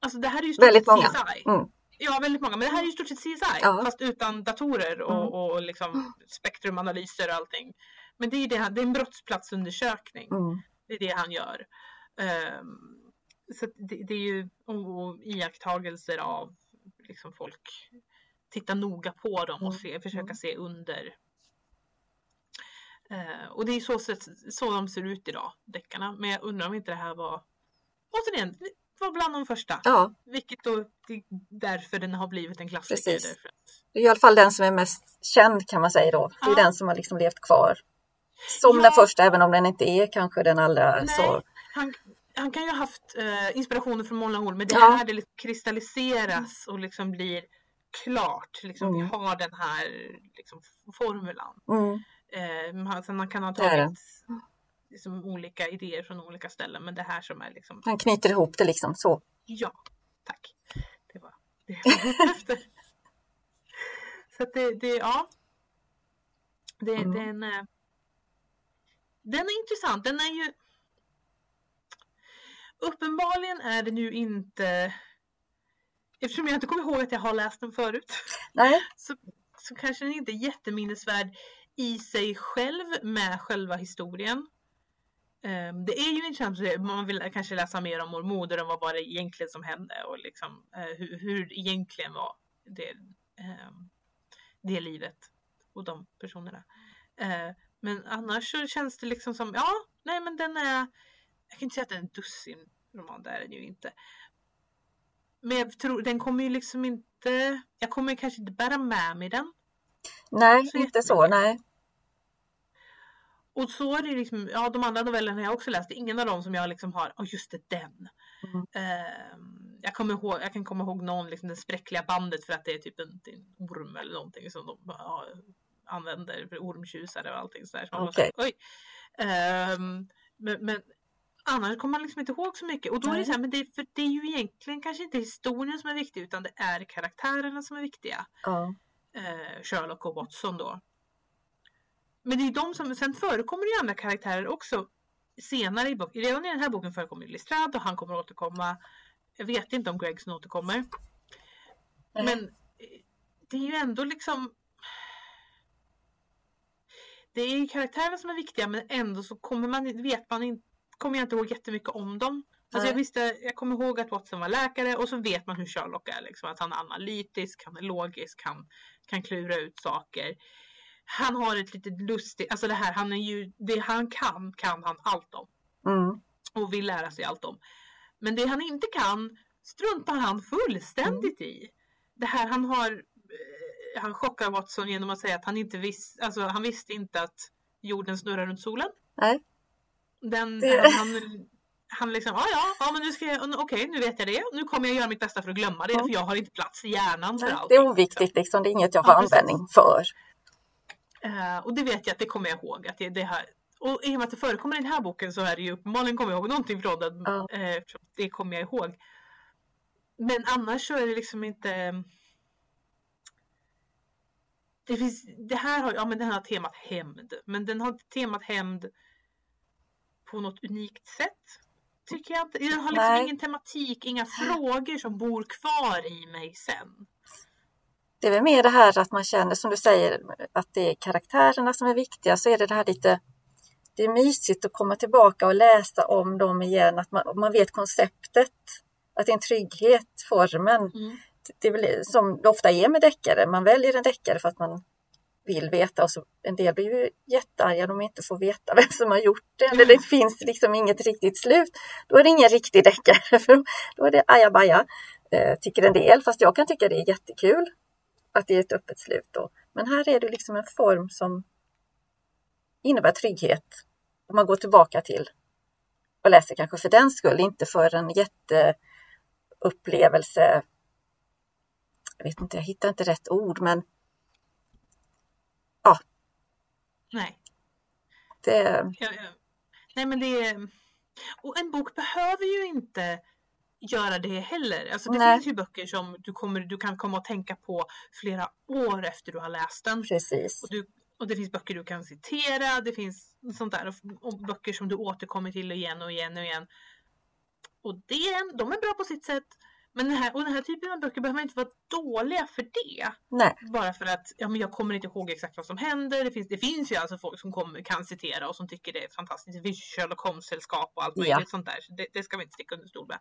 Alltså det här är ju stort väldigt många. CSI. Mm. Ja, väldigt många. Men det här är ju stort sett CSI. Ja. Fast utan datorer och, mm. och liksom spektrumanalyser och allting. Men det är, det, det är en brottsplatsundersökning. Mm. Det är det han gör. Um, så det, det, är ju och, iakttagelser av liksom folk. Titta noga på dem och mm. se, försöka mm. se under. Uh, och det är så, så de ser ut idag, deckarna. Men jag undrar om inte det här var återigen var bland de första. Ja. Vilket då därför den har blivit en klassiker. Precis. Det är i alla fall den som är mest känd kan man säga då. Det är ja. den som har liksom levt kvar. Som ja. den första, även om den inte är kanske den allra Nej, så. Han, han kan ju ha haft uh, inspirationer från många håll men det ja. här det liksom kristalliseras och liksom blir klart. Liksom, mm. Vi har den här liksom, formulan. Mm. Uh, sen man kan ha tagit liksom olika idéer från olika ställen. Men det här som är liksom... Han knyter ihop det liksom så. Ja, tack. Det var det efter. *laughs* Så att det, det, ja. Det, mm. den, är, den är intressant. Den är ju... Uppenbarligen är den ju inte... Eftersom jag inte kommer ihåg att jag har läst den förut. Nej. *laughs* Så, så kanske den inte är jätteminnesvärd i sig själv med själva historien. Um, det är ju intressant, man vill kanske läsa mer om mormoder och vad var det egentligen som hände och liksom, uh, hur, hur egentligen var det, um, det livet och de personerna. Uh, men annars så känns det liksom som, ja, nej men den är, jag kan inte säga att det är en dussin roman, det är den ju inte. Men jag tror, den kommer ju liksom inte, jag kommer kanske inte bära med mig den. Nej, så inte så, nej. Och så är det liksom, ja de andra novellerna har jag också läst, ingen av dem som jag liksom har, oh, just det den. Mm. Uh, jag, kommer ihåg, jag kan komma ihåg någon, liksom det spräckliga bandet för att det är typ en, en orm eller någonting som de ja, använder för ormtjusare och allting sådär. Så okay. Oj. Uh, men, men Annars kommer man liksom inte ihåg så mycket. Och då är det så här, men det, för det är ju egentligen kanske inte historien som är viktig utan det är karaktärerna som är viktiga. Ja. Eh, Sherlock och Watson då. Men det är de som, sen förekommer det ju andra karaktärer också senare i boken. Redan i den här boken förekommer Lestrade och han kommer återkomma. Jag vet inte om Gregson återkommer. Mm. Men eh, det är ju ändå liksom det är ju karaktärerna som är viktiga men ändå så kommer man, vet man inte, kommer jag inte ihåg jättemycket om dem. Alltså jag, visste, jag kommer ihåg att Watson var läkare och så vet man hur Sherlock är. Liksom, att han är analytisk, han är logisk, han kan klura ut saker. Han har ett lite lustigt, alltså det här, han är ju, det han kan, kan han allt om. Mm. Och vill lära sig allt om. Men det han inte kan struntar han fullständigt Mm. i. Det här han har, eh, han chockar Watson genom att säga att han inte visste, alltså han visste inte att jorden snurrar runt solen. Nej. Den, Det- han, han, liksom, ja ja, ja men nu ska jag, okej nu vet jag det. Nu kommer jag göra mitt bästa för att glömma det Ja. för jag har inte plats i hjärnan för Nej, allt. Det är oviktigt liksom, det är inget jag har Ja, användning för. Eh, och det vet jag att det kommer jag ihåg. Att det, det här, och i och med att det förekommer i den här boken så är det ju uppenbarligen kommer jag ihåg någonting från den. Ja. Eh, det kommer jag ihåg. Men annars så är det liksom inte... Det, finns, det här har, ja, men den har temat hämnd. Men den har temat hämnd på något unikt sätt. Tycker jag inte. Den har liksom Nej. ingen tematik, inga frågor som bor kvar i mig sen. Det är väl mer det här att man känner som du säger att det är karaktärerna som är viktiga så är det det här lite det är mysigt att komma tillbaka och läsa om dem igen, att man, man vet konceptet, att det är en trygghet, formen. Mm. Det är väl som det ofta är med deckare, man väljer en deckare för att man vill veta. Och så en del blir ju jättearga om de inte får veta *laughs* vem som har gjort det. Eller det finns liksom inget riktigt slut. Då är det ingen riktig deckare, för *laughs* då är det ajabaja, eh, tycker en del, fast jag kan tycka det är jättekul att det är ett öppet slut då. Men här är det liksom en form som innebär trygghet. Om man går tillbaka till och läser kanske för den skull, inte för en jätteupplevelse. Jag vet inte, jag hittar inte rätt ord, men Nej. det, Ja, ja. Nej men det är... Och en bok behöver ju inte göra det heller. Alltså det Nej. finns ju böcker som du, kommer, du kan komma att tänka på flera år efter du har läst den. precis. Och, du, och det finns böcker du kan citera, det finns sånt där. Och, och böcker som du återkommer till igen och igen och igen. Och det, de är bra på sitt sätt. Men den här, och den här typen av böcker behöver inte vara dåliga för det. Nej, Bara för att ja, men jag kommer inte ihåg exakt vad som händer. Det finns, det finns ju alltså folk som kommer, kan citera och som tycker det är fantastiskt. Det finns Sherlock Holmes-sällskap och allt möjligt Ja. sånt där. Så det, det ska vi inte sticka under stol med.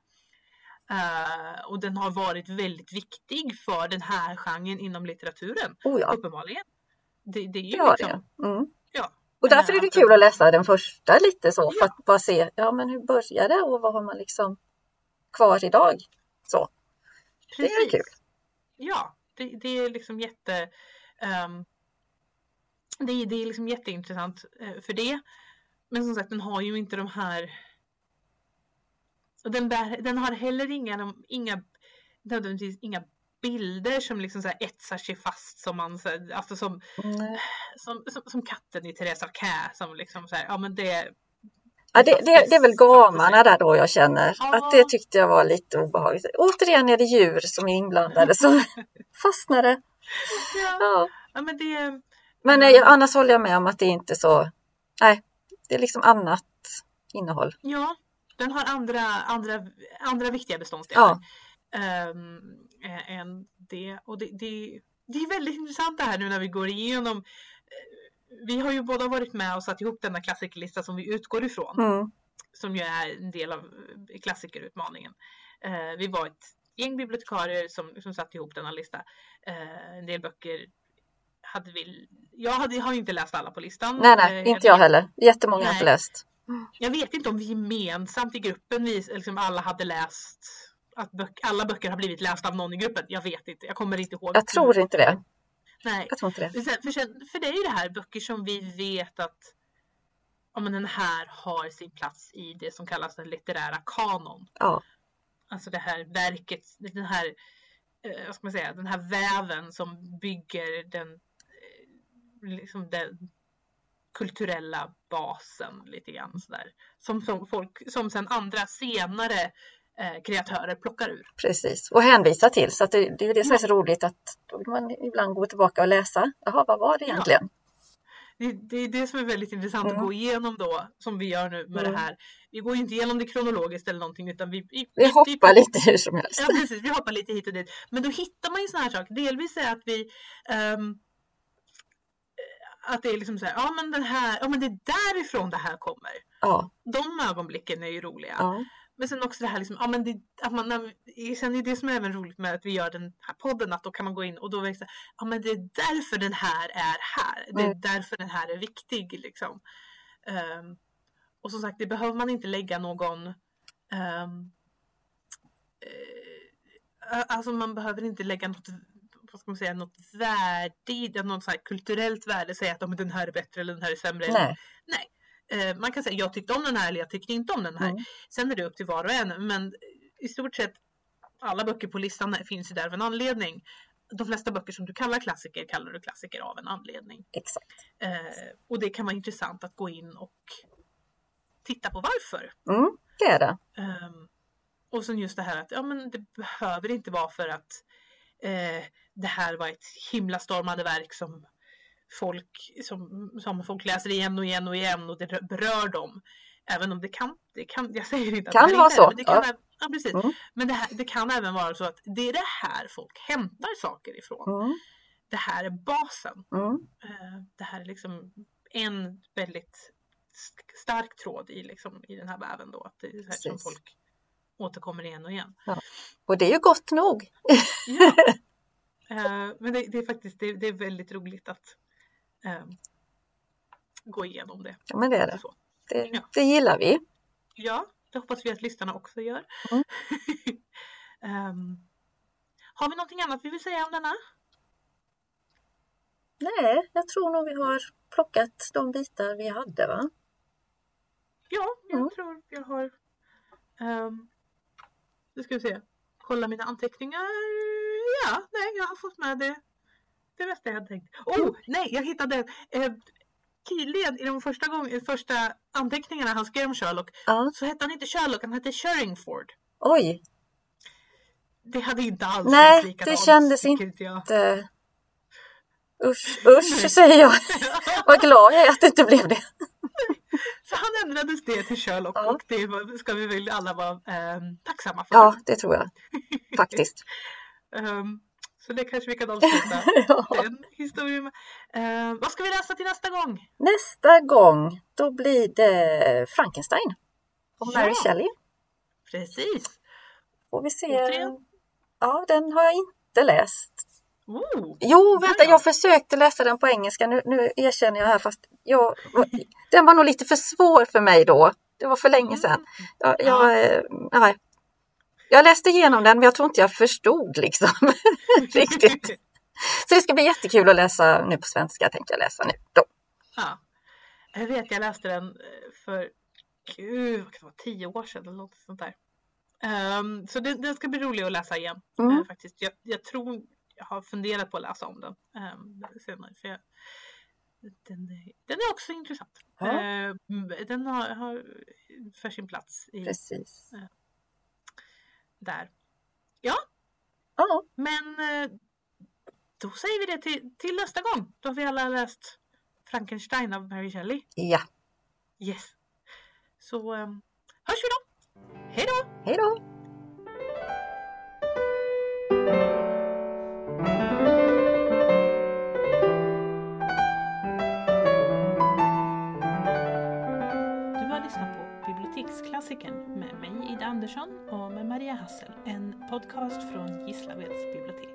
Eh, och den har varit väldigt viktig för den här genren inom litteraturen. oh ja, Uppenbarligen. Det, det är ju det liksom, det. Mm. Ja. Och därför är det Eh, kul att läsa den första lite så, för Ja. att bara se, ja men hur börjar det och vad har man liksom kvar idag? Så, det är Precis. kul. Ja, det, det är liksom jätte... ehm, det, det är liksom jätteintressant eh, för det. Men som sagt, den har ju inte de här... Och den, bär, den har heller inga, inga, nödvändigtvis inga bilder som liksom så här etsar sig fast som man... så här- Alltså som, Nej. som, som, som katten i Teresa Kä som liksom så här, ja men det... Ja, det, det, det är väl gamarna där då jag känner Ja. att det tyckte jag var lite obehagligt. Återigen är det djur som är inblandade så *laughs* fastnade. Ja, Ja. ja men det... Men Mm. eh, annars håller jag med om att det inte är så, nej, det är liksom annat innehåll. Ja, den har andra, andra, andra viktiga beståndsdelar. Eh, än det. Och det, det, det är väldigt intressant det här nu när vi går igenom. Vi har ju båda varit med och satt ihop denna klassikerlista som vi utgår ifrån. mm, Som ju är en del av eh, klassikerutmaningen. Eh, vi var ett gäng bibliotekarier som, som satt ihop denna lista. Eh, en del böcker hade vi... Jag hade, har inte läst alla på listan. nej, nej, Eh, inte jag heller. Jättemånga har inte Nej. läst. Jag vet inte om vi gemensamt i gruppen, vi liksom alla hade läst att böck, alla böcker har blivit lästa av någon i gruppen. Jag vet inte, jag kommer inte ihåg. Jag tror inte det. Nej. Jag tror inte det. För, sen, för det är ju det här böcker som vi vet att ja, men den här har sin plats i det som kallas den litterära kanon. Ja, Alltså det här verket, den här, eh, vad ska man säga, den här väven som bygger den, eh, liksom den kulturella basen lite grann sådär. Som, som, folk, som sen andra senare kreatörer plockar ur. Precis, och hänvisar till. Så det, det är det som är så roligt att då vill man ibland gå tillbaka och läsa. Jaha, vad var det egentligen? Ja. Det, det, är det som är väldigt intressant mm. att gå igenom då, som vi gör nu med mm. det här. Vi går ju inte igenom det kronologiskt eller någonting utan vi... Vi, vi hoppar vi, lite hur som helst. Ja, precis. Vi hoppar lite hit och dit. Men då hittar man ju sådana här saker. Delvis är att vi um, att det är liksom så här, ja men den här, ja men det är därifrån det här kommer. Ja. De ögonblicken är ju roliga. Ja. Men sen också det här liksom, ja men det, att man, sen är det som är även roligt med att vi gör den här podden, att då kan man gå in och då växer, ja men det är därför den här är här. Det är mm. därför den här är viktig liksom. Um, och som sagt, det behöver man inte lägga någon um, uh, alltså man behöver inte lägga något vad ska man säga, något värde i det, något så kulturellt värde, säga att oh, den här är bättre eller den här är sämre. Nej. Nej. Eh, man kan säga jag tyckte om den här eller jag tyckte inte om den här. Mm. Sen är det upp till var och en, men i stort sett alla böcker på listan finns ju där av en anledning. De flesta böcker som du kallar klassiker kallar du klassiker av en anledning. Exakt. Eh, och det kan vara intressant att gå in och titta på varför. Mm, det är det. Um, och sen just det här att ja, men det behöver inte vara för att eh, det här var ett himla stormande verk som folk, som, som folk läser igen och igen och igen och det berör dem. Även om det kan, det kan jag säger inte att kan det vara så. Det kan, ja. ja precis. Mm. Men det, här, det kan även vara så att det är det här folk hämtar saker ifrån. Mm. Det här är basen. Mm. Eh, det här är liksom en väldigt stark tråd i, liksom, i den här väven då. Att det är så som folk återkommer igen och igen. Ja. Och det är ju gott nog. ja. Uh, *laughs* men det, det, är faktiskt det, det, är väldigt roligt att uh, gå igenom det. Ja, men det är det. Det, ja. det gillar vi. Ja, det hoppas vi att lyssnarna också gör. Mm. um, *laughs* har vi någonting annat vi vill säga om denna? Nej, jag tror nog vi har plockat de bitar vi hade va? Ja, jag mm. tror jag har um, nu ska vi se. Kolla mina anteckningar. Ja, nej, jag har fått med det. Det mesta jag hade tänkt. Oh, nej, jag hittade eh, tydligen i de första, gång, första anteckningarna han skrev om Sherlock ja. så hette han inte Sherlock, han hette Sherringford. Oj! Det hade inte alls Nej, likadant, det kändes inte... *laughs* Usch, usch säger jag. *laughs* Vad glad jag är att det inte blev det. *laughs* Så han ändrades det till Sherlock ja. och det ska vi väl alla vara eh, tacksamma för. Ja, det tror jag faktiskt. um, så det kanske vi kan *laughs* avsluta ja. den historien. Uh, vad ska vi läsa till nästa gång? Nästa gång, då blir det Frankenstein och Mary ja. Shelley. Precis. Får vi se. Återigen. Ja, den har jag inte läst. Oh, jo, vänta, jag försökte läsa den på engelska. Nu, nu erkänner jag här, fast jag, den var nog lite för svår för mig då. Det var för länge sedan. Mm. Jag, jag, eh, ja. Jag läste igenom den, men jag tror inte jag förstod liksom *laughs* riktigt. *laughs* Så det ska bli jättekul att läsa nu på svenska, tänkte jag läsa nu. Då. Ja. Jag vet, jag läste den eh, för gud, vad kan det vara, tio år sedan eller något sånt där. Um, så den, den, ska bli rolig att läsa igen mm. uh, faktiskt. Jag, jag tror jag har funderat på att läsa om den um, senare. För jag, den, den är också intressant. Ja. Uh, den har, har, för sin plats. I, Precis. Uh, där. Ja. ja. Men uh, då säger vi det till, till nästa gång. Då har vi alla läst Frankenstein av Mary Shelley. Ja. Yes. Så um, hörs vi då. Hej då! Hej då! Biblioteksklassikern med mig Ida Andersson och med Maria Hassel, en podcast från Gislaveds bibliotek.